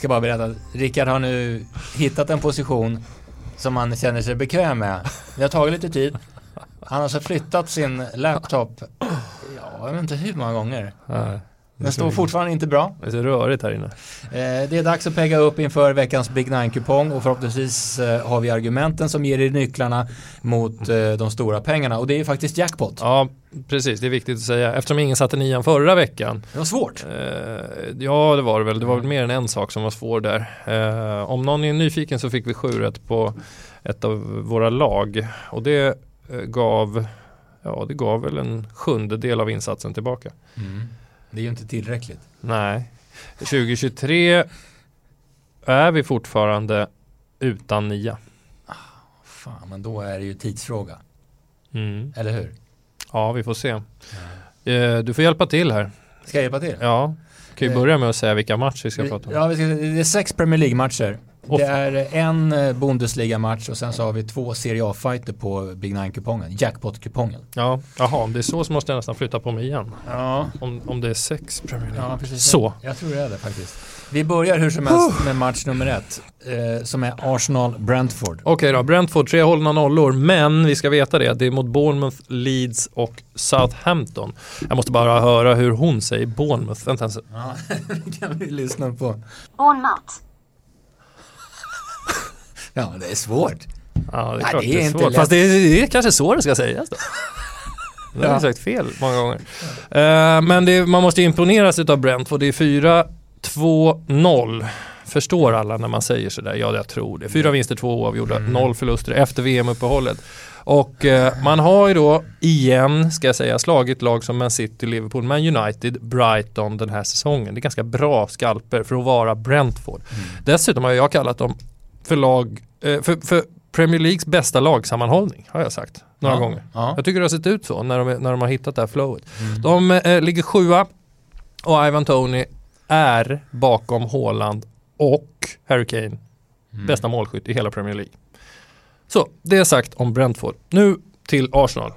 ska bara berätta att Rickard har nu hittat en position som han känner sig bekväm med. Det har tagit lite tid. Han har alltså flyttat sin laptop, ja, jag vet inte hur många gånger. Nej. Den står fortfarande inte bra. Det är så rörigt här inne. Eh, det är dags att pegga upp inför veckans Big Nine-kupong och förhoppningsvis eh, har vi argumenten som ger er nycklarna mot eh, de stora pengarna och det är ju faktiskt jackpot. Ja, precis. Det är viktigt att säga. Eftersom ingen satte nian förra veckan. Det var svårt. Ja, det var det väl. Det var väl mer än en sak som var svår där. Om någon är nyfiken så fick vi sju rätt på ett av våra lag och det gav Ja, det gav väl en sjundedel av insatsen tillbaka. Mm. Det är ju inte tillräckligt. Nej. 2023 är vi fortfarande utan nia. Fan, men då är det ju tidsfråga. Mm. Eller hur? Ja, vi får se. Eh, du får hjälpa till här. Ska jag hjälpa till? Ja, kan ju Eh, börja med att säga vilka matcher vi ska prata om. Ja, vi det är sex Premier League-matcher. Och- Det är en eh, Bundesliga-match och sen så har vi två Serie A-fighter på Big Nine-kupongen. Jackpot-kupongen. Ja, jaha, om det är så så måste jag nästan flytta på mig igen. Ja, Om, om det är sex Premier League. ja precis. Så. Jag tror det är det faktiskt. Vi börjar hur som helst med match nummer ett. Eh, som är Arsenal-Brentford. Okej då, Brentford tre hållna nollor, men vi ska veta det, det är mot Bournemouth, Leeds och Southampton. Jag måste bara höra hur hon säger Bournemouth. Vänta en. Ja, det kan vi lyssna på. Bournemouth, Ja, det är svårt. Ja, det är Nej, klart det är det är inte svårt. lätt. Fast det är, det är kanske så det ska sägas då. Det har Ja. jag sagt fel många gånger. Eh, men det, man måste imponeras av Brentford. Det är 4-2-0. Förstår alla när man säger sådär? Ja, jag tror det. Fyra vinster, två oavgjorda, noll förluster efter VM-uppehållet. Och eh, man har ju då igen, ska jag säga, slagit lag som Man City, Liverpool, Man United, Brighton den här säsongen. Det är ganska bra skalper för att vara Brentford. Dessutom har jag kallat dem för lag, eh, för, för Premier Leagues bästa lagsammanhållning har jag sagt några Ja. gånger. Ja. Jag tycker det har sett ut så när de, när de har hittat det här flowet. De eh, ligger sjua och Ivan Tony är bakom Haaland och Harry Kane bästa målskytt i hela Premier League. Så, det är sagt om Brentford. Nu till Arsenal.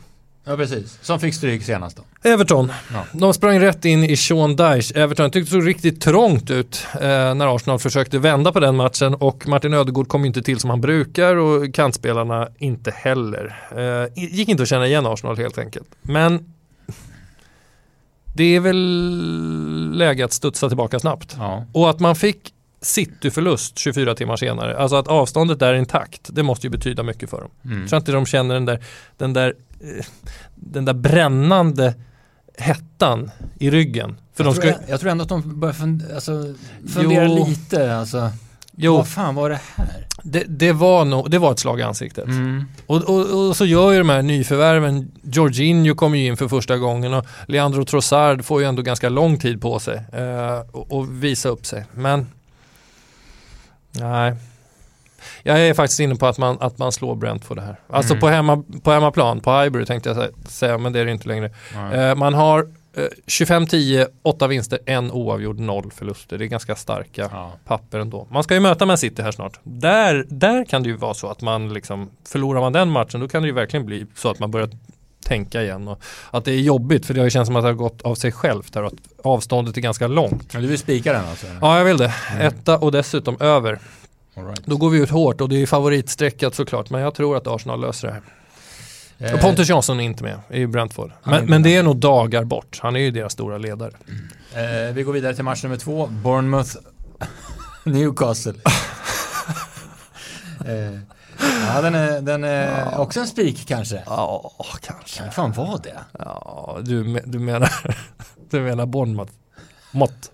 Ja, precis. Som fick stryk senast då. Everton, Ja. de sprang rätt in i Sean Dyche. Everton tyckte det såg riktigt trångt ut eh, när Arsenal försökte vända på den matchen och Martin Ödegård kom inte till som han brukar och kantspelarna inte heller. Eh, gick inte att känna igen Arsenal helt enkelt. Men det är väl läge att studsa tillbaka snabbt. Ja. Och att man fick City-förlust 24 timmar senare, alltså att avståndet är intakt, det måste ju betyda mycket för dem. Mm. Jag tror inte de känner den där, den där, eh, den där brännande hettan i ryggen. För jag, de tror, ska, jag, jag tror ändå att de börjar fund, alltså, fundera Jo. lite. Alltså, jo, Vad fan var det här? det, det, var nog, det var ett slag i ansiktet. Mm. Och, och, och så gör ju de här nyförvärven, Jorginho kommer ju in för första gången och Leandro Trossard får ju ändå ganska lång tid på sig eh, och, och visa upp sig. Men nej, jag är faktiskt inne på att man, att man slår Brentford det här. Alltså Mm. på, hemma, på hemmaplan, på Highbury tänkte jag sä- säga, men det är det inte längre. Eh, man har eh, 25-10, 8 vinster, en oavgjord, noll förluster. Det är ganska starka Ja. papper ändå. Man ska ju möta Man City här snart. Där, där kan det ju vara så att man liksom, förlorar man den matchen då kan det ju verkligen bli så att man börjar tänka igen och att det är jobbigt för det har ju känts som att det har gått av sig självt där och att avståndet är ganska långt. Ja, Du vill spika den alltså? Ja, jag vill det. Etta och dessutom över. All right. Då går vi ut hårt och det är favoritstreckat såklart men jag tror att Arsenal löser det här. Eh, Pontus Jansson är inte med i Brentford. Men, men det är nog dagar bort. Han är ju deras stora ledare. Eh, vi går vidare till match nummer två. Bournemouth Newcastle. eh, ja, den är, den är också en spik kanske. Ja, kanske. Kan fan vara det? Ja, du, du menar, du menar Bournemouth? Mått.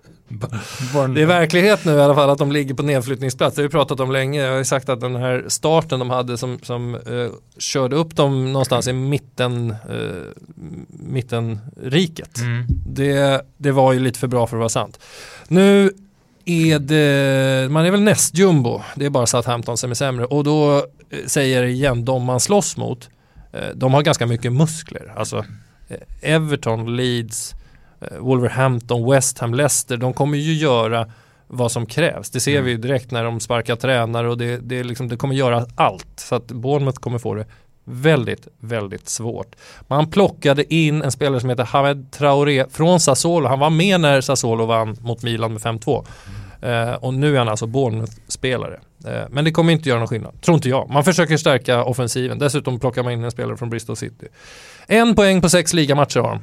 Det är verklighet nu i alla fall att de ligger på nedflyttningsplats. Det har vi pratat om länge. Jag har ju sagt att den här starten de hade som, som eh, körde upp dem någonstans i mitten, eh, mittenriket. Mm. Det, det var ju lite för bra för att vara sant. Nu är det, man är väl näst jumbo. Det är bara Southampton som är sämre. Och då eh, säger igen, de man slåss mot, eh, de har ganska mycket muskler. Alltså eh, Everton, Leeds, eh, Wolverhampton, West Ham, Leicester, de kommer ju göra vad som krävs. Det ser Mm. vi ju direkt när de sparkar tränare och det, det, liksom, det kommer göra allt. Så att Bournemouth kommer få det väldigt, väldigt svårt. Man plockade in en spelare som heter Hamed Traoré från Sassuolo. Han var med när Sassuolo vann mot Milan med 5-2. Eh, och nu är han alltså Bournemouth-spelare. Eh, men det kommer inte göra någon skillnad, tror inte jag. Man försöker stärka offensiven, dessutom plockar man in en spelare från Bristol City. En poäng på sex ligamatcher har de.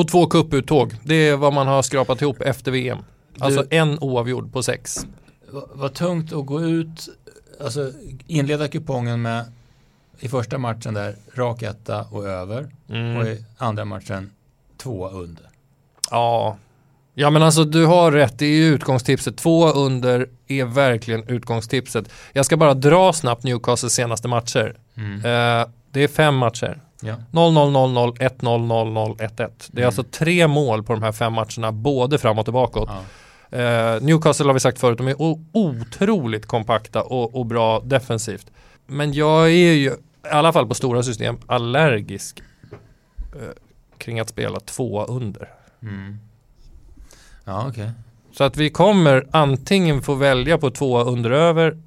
Och två cuputtåg. Det är vad man har skrapat ihop efter VM. Alltså Du- en oavgjord på sex. Va- Vad tungt att gå ut, alltså inleda kupongen med i första matchen där rak etta och över Mm. och i andra matchen två under. Ja. Ja men alltså du har rätt, det är ju utgångstipset. Två under är verkligen utgångstipset. Jag ska bara dra snabbt Newcastles senaste matcher. Mm. Eh, det är fem matcher. Ja. 0-0, 0-0, 1-0, 0-0, 1-1. Det är Mm. alltså tre mål på de här fem matcherna, både framåt och bakåt. Ja. Eh, Newcastle har vi sagt förut, de är otroligt kompakta och, och bra defensivt. Men jag är ju, i alla fall på stora system, allergisk eh, kring att spela två under. Mm. Ja, okej. Så att vi kommer antingen få välja på två under över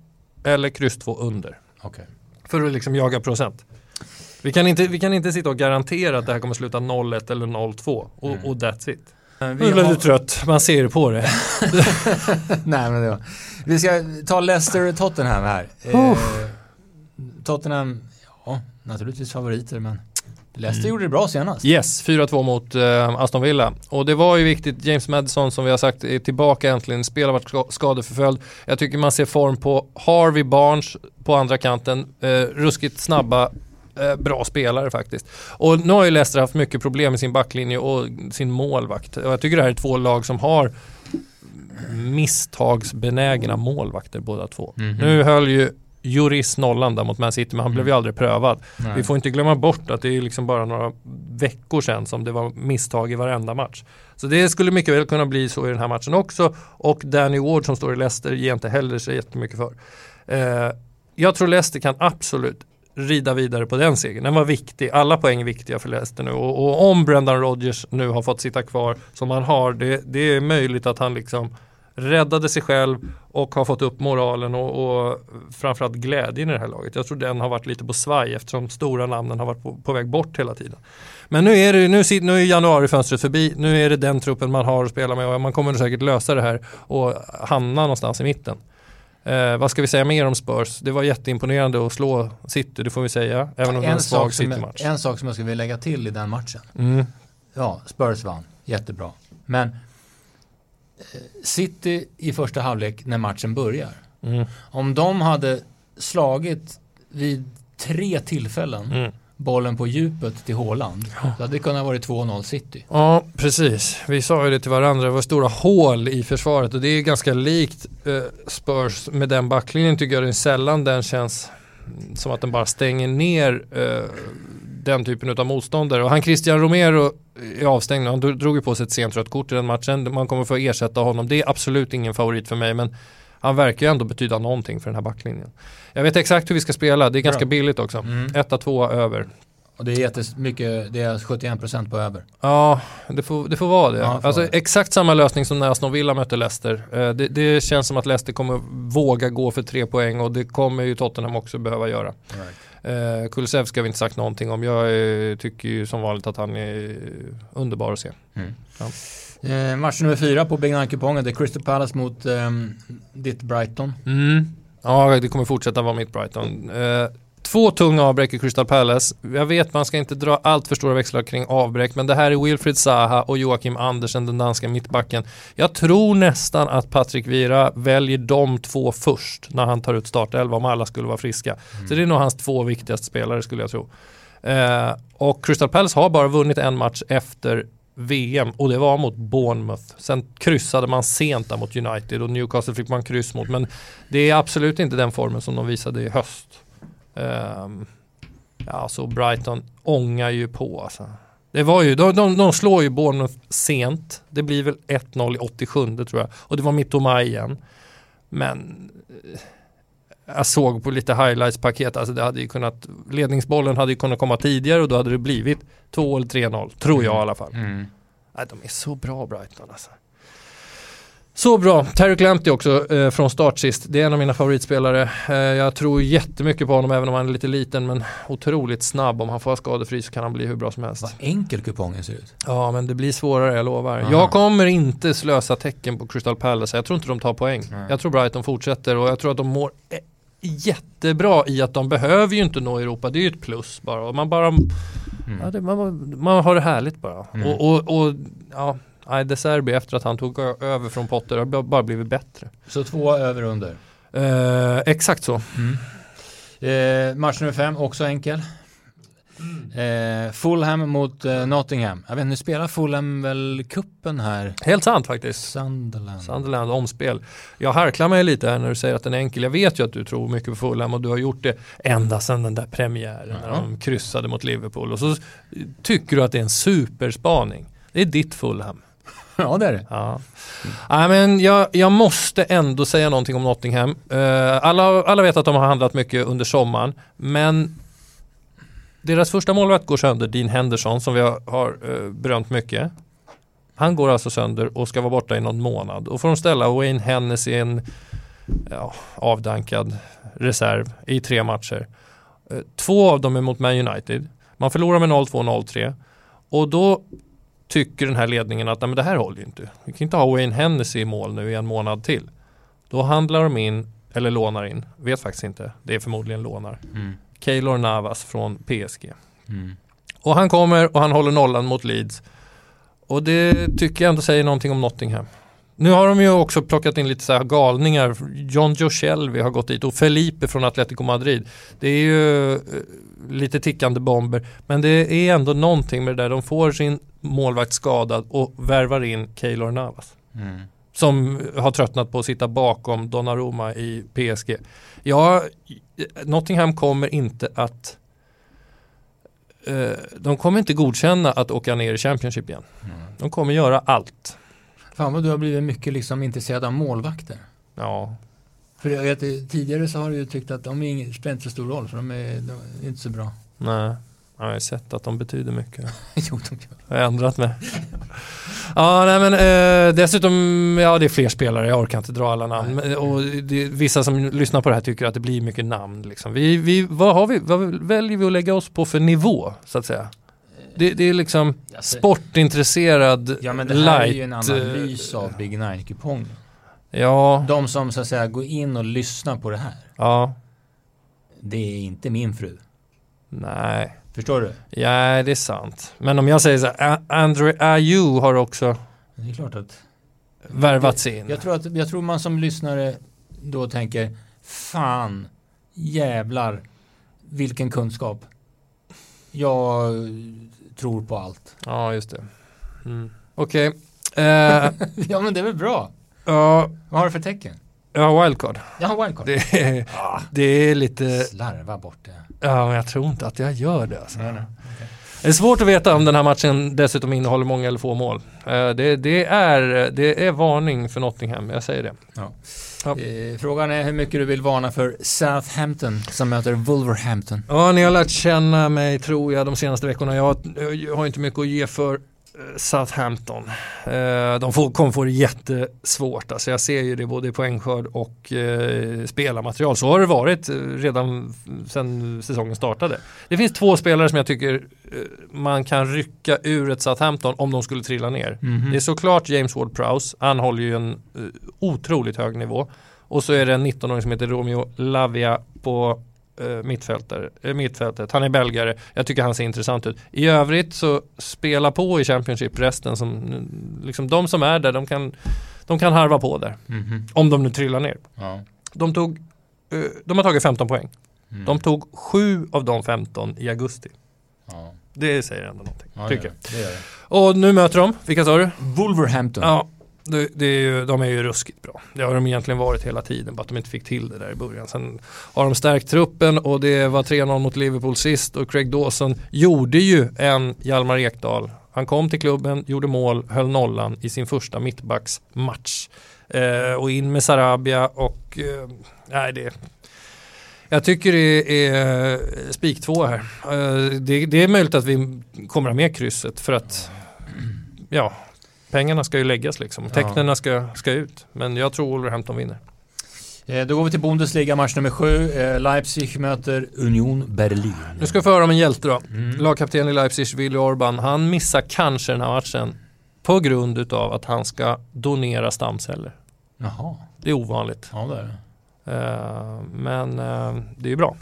eller kryss två under. Okej. För att liksom jaga procent. Vi kan, inte, vi kan inte sitta och garantera att det här kommer sluta 0-1 eller 0-2 och, Mm. och that's it. Nu Vi blev har... du trött, man ser på det. Nej, men det var... Vi ska ta Leicester och Tottenham här. Eh, Tottenham, ja, naturligtvis favoriter, men Leicester Mm. gjorde det bra senast. Yes, 4-2 mot eh, Aston Villa. Och det var ju viktigt, James Madison som vi har sagt är tillbaka äntligen, spelar varit ska- skadeförföljd. Jag tycker man ser form på Harvey Barnes på andra kanten, eh, ruskigt snabba, eh, bra spelare faktiskt. Och nu har ju Leicester haft mycket problem med sin backlinje och sin målvakt. Och jag tycker det här är två lag som har misstagsbenägna målvakter båda två. Mhm. Nu höll ju Juris nollan där mot Man City men han Mm. blev ju aldrig prövad. Nej. Vi får inte glömma bort att det är liksom bara några veckor sedan som det var misstag i varenda match. Så det skulle mycket väl kunna bli så i den här matchen också. Och Danny Ward som står i Leicester ger inte heller så jättemycket för. Eh, jag tror Leicester kan absolut rida vidare på den segern. Den var viktig. Alla poäng är viktiga för Leicester nu. Och, och om Brendan Rodgers nu har fått sitta kvar som han har, det, det är möjligt att han liksom räddade sig själv och har fått upp moralen och, och framförallt glädjen i det här laget. Jag tror den har varit lite på svaj eftersom stora namnen har varit på, på väg bort hela tiden. Men nu är det nu, nu är januarifönstret förbi, nu är det den truppen man har att spela med och man kommer säkert lösa det här och hamna någonstans i mitten. Eh, vad ska vi säga mer om Spurs? Det var jätteimponerande att slå City, det får vi säga. Även om det var en en, svag City-match. en sak som jag skulle vilja lägga till i den matchen. Mm. Ja, Spurs vann. Jättebra. Men City i första halvlek när matchen börjar. Mm. Om de hade slagit vid tre tillfällen Mm. bollen på djupet till Håland så hade det kunnat vara 2-0 City. Ja, precis. Vi sa ju det till varandra, det var stora hål i försvaret och det är ganska likt eh, Spurs med den backlinjen tycker jag det är sällan den känns som att den bara stänger ner eh, den typen av motståndare. Och han Christian Romero är avstängd han dro- drog ju på sig ett sent rött kort i den matchen. Man kommer få ersätta honom. Det är absolut ingen favorit för mig men han verkar ju ändå betyda någonting för den här backlinjen. Jag vet exakt hur vi ska spela, det är ganska Bra. billigt också. Mm. Etta, tvåa, över. Och det är jättemycket, det är 71% på över. Ja, det får, det får vara det. Ja, får alltså, det. exakt samma lösning som när Aston Villa mötte Leicester. Eh, det, det känns som att Leicester kommer våga gå för tre poäng och det kommer ju Tottenham också behöva göra. Eh, Kulusevski har vi inte sagt någonting om. Jag eh, tycker ju som vanligt att han är underbar att se. Mm. Ja. Eh, match nummer fyra på Big Nine-kupongen, det är Crystal Palace mot ehm, ditt Brighton. Mm. Ja, det kommer fortsätta vara mitt Brighton. Eh, två tunga avbräck i Crystal Palace. Jag vet man ska inte dra allt för stora växlar kring avbräck, men det här är Wilfried Zaha och Joakim Andersen, den danska mittbacken. Jag tror nästan att Patrik Vira väljer de två först när han tar ut startelva om alla skulle vara friska. Så det är nog hans två viktigaste spelare skulle jag tro. Eh, och Crystal Palace har bara vunnit en match efter VM och det var mot Bournemouth. Sen kryssade man sent där mot United och Newcastle fick man kryss mot. Men det är absolut inte den formen som de visade i höst. Ehm, ja, så Brighton ångar ju på alltså. Det var ju, de, de, de slår ju Bournemouth sent. Det blir väl 1-0 i 87 tror jag. Och det var mitt och maj igen. Men eh, jag såg på lite highlights-paket, alltså det hade ju kunnat, ledningsbollen hade ju kunnat komma tidigare och då hade det blivit 2 eller 3-0, tror jag i alla fall. Mm. Nej, de är så bra Brighton alltså. Så bra. Terry Lamptey också eh, från start sist. Det är en av mina favoritspelare. Eh, jag tror jättemycket på honom även om han är lite liten men otroligt snabb. Om han får skadefri så kan han bli hur bra som helst. Vad enkel kupongen ser ut. Ja men det blir svårare, jag lovar. Aha. Jag kommer inte slösa tecken på Crystal Palace. Jag tror inte de tar poäng. Nej. Jag tror bara att de fortsätter och jag tror att de mår eh, jättebra i att de behöver ju inte nå Europa. Det är ju ett plus bara. Man bara Mm. Ja, det, man, man har det härligt bara. Mm. Och, och, och ja, nej, De Serbi efter att han tog över från Potter har bara blivit bättre. Så två över under. Eh, exakt så. Eh, match nummer fem, också enkel. Eh, Fulham mot eh, Nottingham. Jag vet inte, nu spelar Fulham väl kuppen här? Helt sant faktiskt. Sunderland. Sunderland omspel. Jag harklar mig lite här när du säger att den är enkel. Jag vet ju att du tror mycket på Fulham och du har gjort det ända sedan den där premiären när Ja. de kryssade mot Liverpool. Och så tycker du att det är en superspaning. Det är ditt Fulham. ja, det är det. Ja. Nej, men jag, jag måste ändå säga någonting om Nottingham. Eh, alla, alla vet att de har handlat mycket under sommaren, men deras första målvakt går sönder, Dean Henderson, som vi har, har eh, uh, berömt mycket. Han går alltså sönder och ska vara borta i någon månad. Och får de ställa Wayne Hennessy en ja, avdankad reserv i tre matcher. Eh, två av dem är mot Man United. Man förlorar med 0-2, 0-3. Och då tycker den här ledningen att Nej, men det här håller ju inte. Vi kan inte ha Wayne Hennessy i mål nu i en månad till. Då handlar de in, eller lånar in, vet faktiskt inte, det är förmodligen lånar. Mm. Keylor Navas från PSG. Mm. Och han kommer och han håller nollan mot Leeds. Och det tycker jag ändå säger någonting om Nottingham. Nu har de ju också plockat in lite så här galningar. John Joe Shelby har gått dit och Felipe från Atletico Madrid. Det är ju eh, lite tickande bomber. Men det är ändå någonting med det där. De får sin målvakt skadad och värvar in Keylor Navas. Mm. Som har tröttnat på att sitta bakom Donnarumma i PSG. Ja, Nottingham kommer inte att eh, de kommer inte godkänna att åka ner i Championship igen. Mm. De kommer göra allt. Fan vad du har blivit mycket liksom intresserad av målvakter. Ja, För jag vet, tidigare så har du ju tyckt att de spelar inte så stor roll för de är, de är inte så bra. nej. Jag har ju sett att de betyder mycket. jo, de gör. Jag har ändrat mig. Ja, nej men eh, dessutom, ja det är fler spelare, jag orkar inte dra alla namn. Men, Och det, vissa som lyssnar på det här tycker att det blir mycket namn. Liksom. Vi, vi, vad, har vi, vad väljer vi att lägga oss på för nivå, så att säga? Det, det är liksom Alltså, sportintresserad, Ja men det här är ju en light, analys eh, av Big Nine-kupongen. Ja, De som så att säga går in och lyssnar på det här. ja, Det är inte min fru. nej. Förstår du? Ja, det är sant. Men om jag säger så här, Andre Ayew har också Det är klart att värvats in. Jag tror, att, jag tror man som lyssnare då tänker Fan Jävlar Vilken kunskap Jag tror på allt Ja, just det. Mm. Okej. Eh, Ja men det är väl bra ja, Vad har du för tecken? Ja, wildcard. Jag har wildcard Det är, ah, det är lite, Slarva bort det ja men jag tror inte att jag gör det alltså. nej, nej. Det är svårt att veta om den här matchen dessutom innehåller många eller få mål. Eh, det, det, är, det är varning för Nottingham, jag säger det. Ja. Eh, Frågan är hur mycket du vill varna för Southampton som möter Wolverhampton Ja, ni har lärt känna mig tror jag de senaste veckorna. Jag, jag har inte mycket att ge för Southampton. Eh, de får, kommer få det jättesvårt. Alltså jag ser ju det både i poängskörd och eh, spelarmaterial. Så har det varit eh, redan sedan säsongen startade. Det finns två spelare som jag tycker man kan rycka ur ett Southampton om de skulle trilla ner. Mhm. Det är såklart James Ward-Prowse. Han håller ju en eh, otroligt hög nivå. Och så är det en 19-åring som heter Romeo Lavia på eh, mittfältare, eh, mittfältet. Han är belgare. Jag tycker han ser intressant ut. I övrigt så spela på i Championship resten som liksom de som är där de kan, de kan harva på där. Mhm. Om de nu trillar ner. Ja. De tog eh, de har tagit 15 poäng. Mm. De tog 7 av de 15 i augusti. ja. Det säger ändå någonting. Ja, tycker jag. Och nu möter de, vilka sa du? Wolverhampton Ja, det, det är ju, de är ju ruskigt bra. Det har de egentligen varit hela tiden, bara att de inte fick till det där i början. Sen har de stärkt truppen och det var 3-0 mot Liverpool sist och Craig Dawson gjorde ju en Hjalmar Ekdal. Han kom till klubben, gjorde mål, höll nollan i sin första mittbacksmatch. Eh, och in med Sarabia och eh, nej det jag tycker det är eh, spik två här. Eh, det, det är möjligt att vi kommer ha med krysset för att ja, pengarna ska ju läggas liksom. Tecknen ska, ska ut. Men jag tror Wolverhampton vinner. Eh, Då går vi till Bundesliga, match nummer sju. Eh, Leipzig möter Union Berlin. Nu ska vi få höra om en hjälte då. Mm. Lagkapten i Leipzig, Willy Orban, han missar kanske den här matchen på grund utav att han ska donera stamceller. Jaha, Det är ovanligt. ja det är det. Eh, men det är ju bra.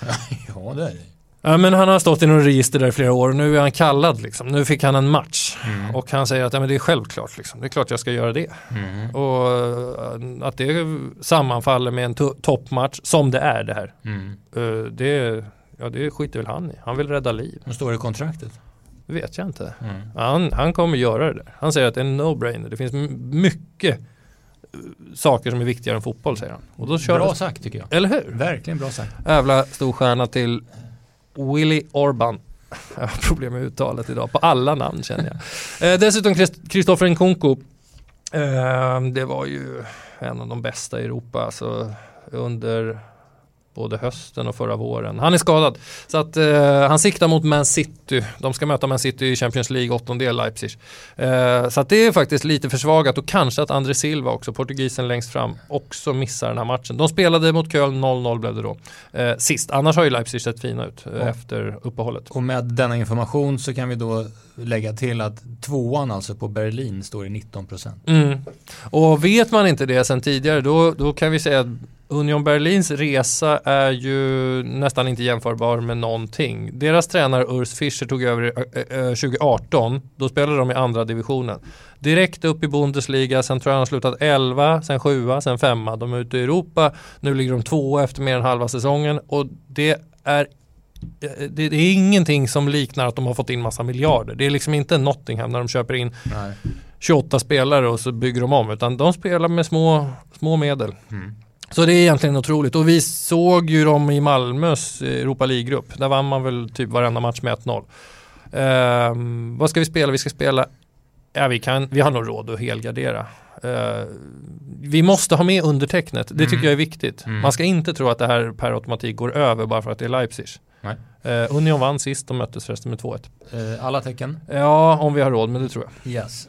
Ja det är det. Ja, men han har stått i något register där i flera år och nu är han kallad. Liksom. Nu fick han en match. Mm. Och han säger att ja, men det är självklart. Liksom. Det är klart jag ska göra det. Mm. Och eh, att det sammanfaller med en to- toppmatch som det är det här. Mm. Eh, det, ja, det skiter väl han i. Han vill rädda liv. Vad står det i kontraktet? Det vet jag inte. Mm. Han, han kommer göra det där. Han säger att det är en no-brainer. Det finns mycket eh, saker som är viktigare än fotboll säger han. Och då kör Bra det. sagt tycker jag. Eller hur? Verkligen bra sagt. Jävla stor stjärna till Willy Orban. Jag har problem med uttalet idag på alla namn känner jag. Eh, dessutom Kristoffer Nkunku. Eh, det var ju en av de bästa i Europa Så under både hösten och förra våren. Han är skadad. Så att eh, han siktar mot Man City. De ska möta Man City i Champions League, åttondel Leipzig. Eh, så att det är faktiskt lite försvagat och kanske att André Silva också, portugisen längst fram, också missar den här matchen. De spelade mot Köln, 0-0 blev det då. Eh, sist, annars har ju Leipzig sett fina ut eh, Ja. efter uppehållet. Och med denna information så kan vi då lägga till att tvåan alltså på Berlin står i 19%. Mm. Och vet man inte det sedan tidigare då, då kan vi säga att Union Berlins resa är ju nästan inte jämförbar med någonting. Deras tränare Urs Fischer tog över 2018. Då spelade de i andra divisionen. Direkt upp i Bundesliga, sen tror jag han har slutat 11, sen 7, sen 5. De är ute i Europa, nu ligger de två efter mer än halva säsongen och det är det, det är ingenting som liknar att de har fått in massa miljarder. Det är liksom inte Nottingham när de köper in Nej. 28 spelare och så bygger de om utan de spelar med små, små medel. Mm. Så det är egentligen otroligt och vi såg ju dem i Malmös Europa League-grupp. Där vann man väl typ varenda match med 1-0. Ehm, vad ska vi spela? Vi ska spela, ja vi, kan, vi har nog råd att helgardera. Ehm, vi måste ha med undertecknet, det tycker Mm. jag är viktigt. Mm. Man ska inte tro att det här per automatik går över bara för att det är Leipzig. Nej. Ehm, Union vann sist, de möttes förresten med 2-1. Eh, alla tecken? Ja, om vi har råd, men det tror jag. Yes.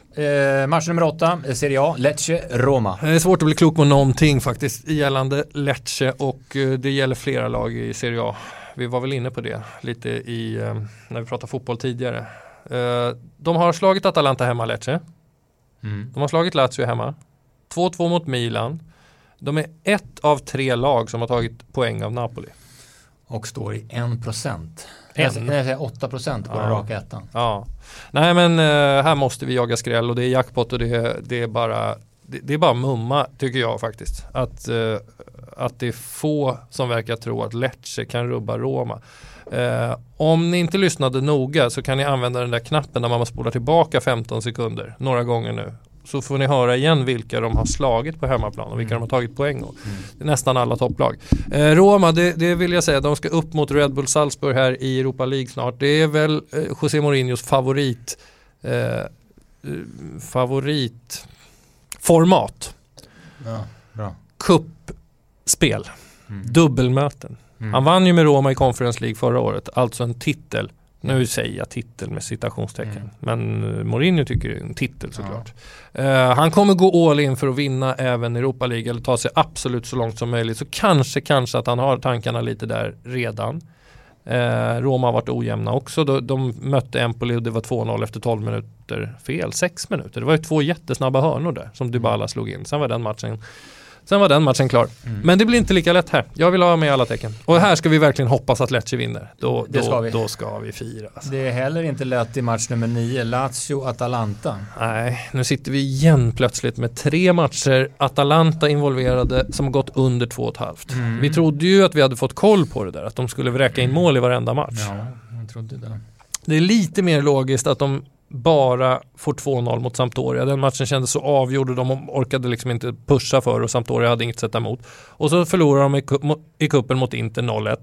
Match nummer åtta, eh, Serie A, Lecce, Roma. Det är svårt att bli klok på någonting faktiskt gällande Lecce och det gäller flera lag i Serie A. Vi var väl inne på det lite i, när vi pratade fotboll tidigare. De har slagit Atalanta hemma, Lecce. Mm. De har slagit Lazio hemma. 2-2 mot Milan. De är ett av tre lag som har tagit poäng av Napoli. Och står i 1%. En. En. Nej, jag säger 8% på den Ja. raka ettan. Ja, nej men eh, här måste vi jaga skräll och det är jackpot och det, är- det är bara det, det är bara mumma tycker jag faktiskt. Att, eh, att det är få som verkar tro att Lecce kan rubba Roma. Eh, om ni inte lyssnade noga så kan ni använda den där knappen där man spolar tillbaka 15 sekunder några gånger nu. Så får ni höra igen vilka de har slagit på hemmaplan och vilka Mm. de har tagit poäng av. Mm. Det är nästan alla topplag. Eh, Roma, det, det vill jag säga, de ska upp mot Red Bull Salzburg här i Europa League snart. Det är väl eh, José Mourinhos favorit eh, favoritformat. Ja. Kuppspel, Mm. dubbelmöten. Mm. Han vann ju med Roma i Conference League förra året, alltså en titel. Nu säger jag titel med citationstecken. Mm. Men eh, Mourinho tycker det är en titel såklart. Eh, han kommer gå all in för att vinna även Europa League eller ta sig absolut så långt som möjligt. Så kanske, kanske att han har tankarna lite där redan. Eh, Roma har varit ojämna också. De, de mötte Empoli och det var 2-0 efter 12 minuter. Fel, 6 minuter. Det var ju två jättesnabba hörnor där som Dybala slog in. Sen var den matchen Sen var den matchen klar. Mm. Men det blir inte lika lätt här. Jag vill ha med alla tecken. Och här ska vi verkligen hoppas att Lecce vinner. Då, då, ska vi. då ska vi fira. Alltså. Det är heller inte lätt i match nummer 9, Lazio-Atalanta. Nej, nu sitter vi igen plötsligt med tre matcher, Atalanta involverade, som gått under två och ett halvt. Mm. Vi trodde ju att vi hade fått koll på det där, att de skulle vräka in mål i varenda match. Ja, jag trodde det. Det är lite mer logiskt att de bara får 2-0 mot Sampdoria. Den matchen kändes så avgjord och de orkade liksom inte pusha för och Sampdoria hade inget att sätta emot. Och så förlorar de i, ku- mo- i kuppen mot Inter 0-1.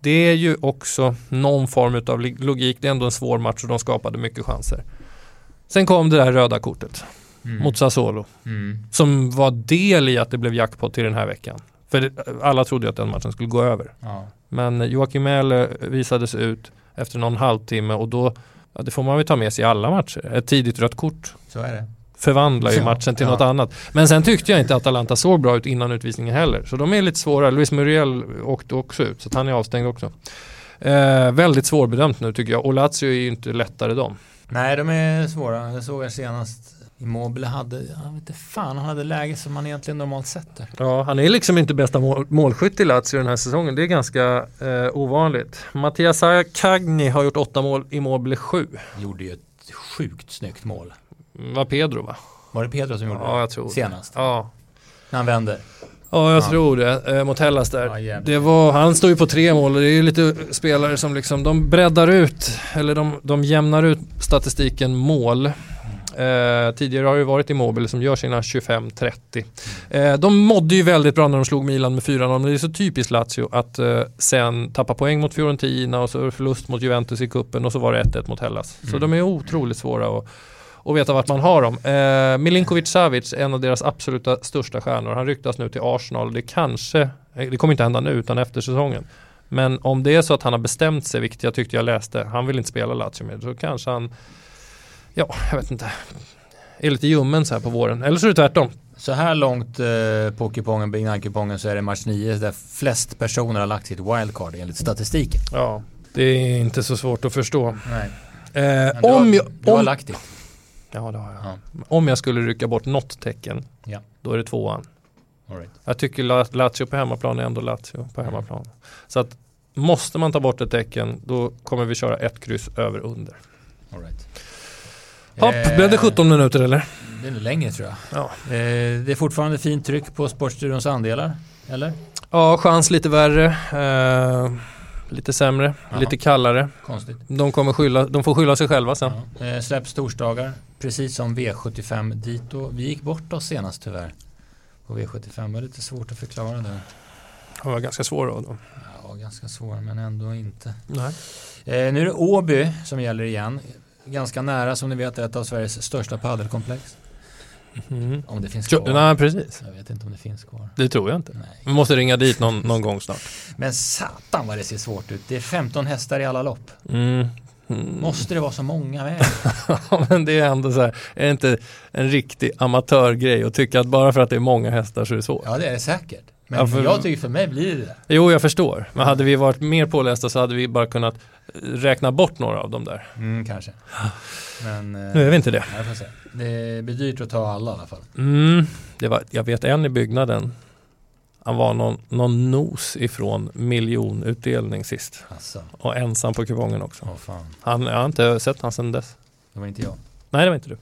Det är ju också någon form av logik. Det är ändå en svår match och de skapade mycket chanser. Sen kom det där röda kortet Mm. mot Sassuolo Mm. som var del i att det blev jackpot till den här veckan. För det, alla trodde ju att den matchen skulle gå över. Ja. Men Joakim Mähle visades ut efter någon halvtimme och då Ja, det får man väl ta med sig i alla matcher. Ett tidigt rött kort Så är det. förvandlar ju matchen till ja. något annat. Men sen tyckte jag inte att Atalanta såg bra ut innan utvisningen heller. Så de är lite svåra. Luis Muriel åkte också ut så han är avstängd också. Eh, väldigt svårbedömt nu tycker jag. Och Lazio är ju inte lättare de. Nej, de är svåra. Jag såg här senast Immobile hade, jag vet inte fan, han hade läge som man egentligen normalt sätter. Ja, han är liksom inte bästa mål, målskytt i Lazio den här säsongen. Det är ganska eh, ovanligt. Mattias Cagni har gjort åtta mål, Immobile sju. Gjorde ju ett sjukt snyggt mål. Var Pedro va? Var det Pedro som gjorde Ja, det? jag tror det. Senast. Ja, När han vänder. ja jag Ja. tror det. Eh, mot Hellas där. Ja. Det var, han står ju på tre mål och det är ju lite spelare som liksom, de breddar ut, eller de, de jämnar ut statistiken mål. Eh, tidigare har det varit Immobile som gör sina 25-30. Eh, de mådde ju väldigt bra när de slog Milan med 4-0 men det är så typiskt Lazio att eh, sen tappa poäng mot Fiorentina och så förlust mot Juventus i kuppen och så var det 1-1 mot Hellas. Så Mm. de är otroligt svåra att och veta vart man har dem. Eh, Milinkovic Savic, en av deras absoluta största stjärnor. Han ryktas nu till Arsenal. Det kanske, eh, det kommer inte hända nu utan efter säsongen. Men om det är så att han har bestämt sig, vilket jag tyckte jag läste, han vill inte spela Lazio med, så kanske han, ja, jag vet inte, är lite ljummen så här på våren. Eller så är det tvärtom. Så här långt eh, på kupongen, Big Nine-kupongen så är det match 9 där flest personer har lagt sitt wildcard enligt statistiken. Ja, det är inte så svårt att förstå. Nej. Eh, om, har, jag, du har om, lagt det. ja, det har jag. Ja. om jag skulle rycka bort något tecken, Ja. då är det tvåan. All right. Jag tycker La- Lazio på hemmaplan är ändå Lazio på hemmaplan. Så att måste man ta bort ett tecken då kommer vi köra ett kryss över under. All right. Hopp, Eh, blev det 17 minuter eller? Det är nog längre tror jag. Ja. Eh, det är fortfarande fint tryck på Sportstudions andelar, eller? Ja, chans lite värre. Eh, lite sämre, Jaha. lite kallare. Konstigt. De, kommer skylla, de får skylla sig själva sen. Ja. Eh, släpps torsdagar, precis som V75 dit och vi gick bort oss senast tyvärr. På V75 det var lite svårt att förklara det. De var ganska svåra då. Ja, ganska svår men ändå inte. Nej. Eh, nu är det Åby som gäller igen. Ganska nära som ni vet ett av Sveriges största paddelkomplex. Mm. Om det finns kvar. Nej, precis. Jag vet inte om det finns kvar. Det tror jag inte. Nej. Vi måste ringa dit någon, någon gång snart. Men satan vad det ser svårt ut. Det är 15 hästar i alla lopp. Mm. Mm. Måste det vara så många med? Ja, men det är ändå så här, är det inte en riktig amatörgrej att tycka att bara för att det är många hästar så är det svårt? Ja det är det säkert. Men Ja, för- jag tycker för mig blir det. Jo, jag förstår. Men hade vi varit mer pålästa så hade vi bara kunnat räkna bort några av dem där. Mm, kanske. Men eh, Nu är vi inte det. Det blir dyrt att ta alla i alla fall. Mm, det var, jag vet en i byggnaden. Han var någon, någon nos ifrån miljonutdelning sist. Alltså, Och ensam på kupongen också. fan. Han, jag har inte sett han sedan dess. Det var inte jag. Nej, det var inte du.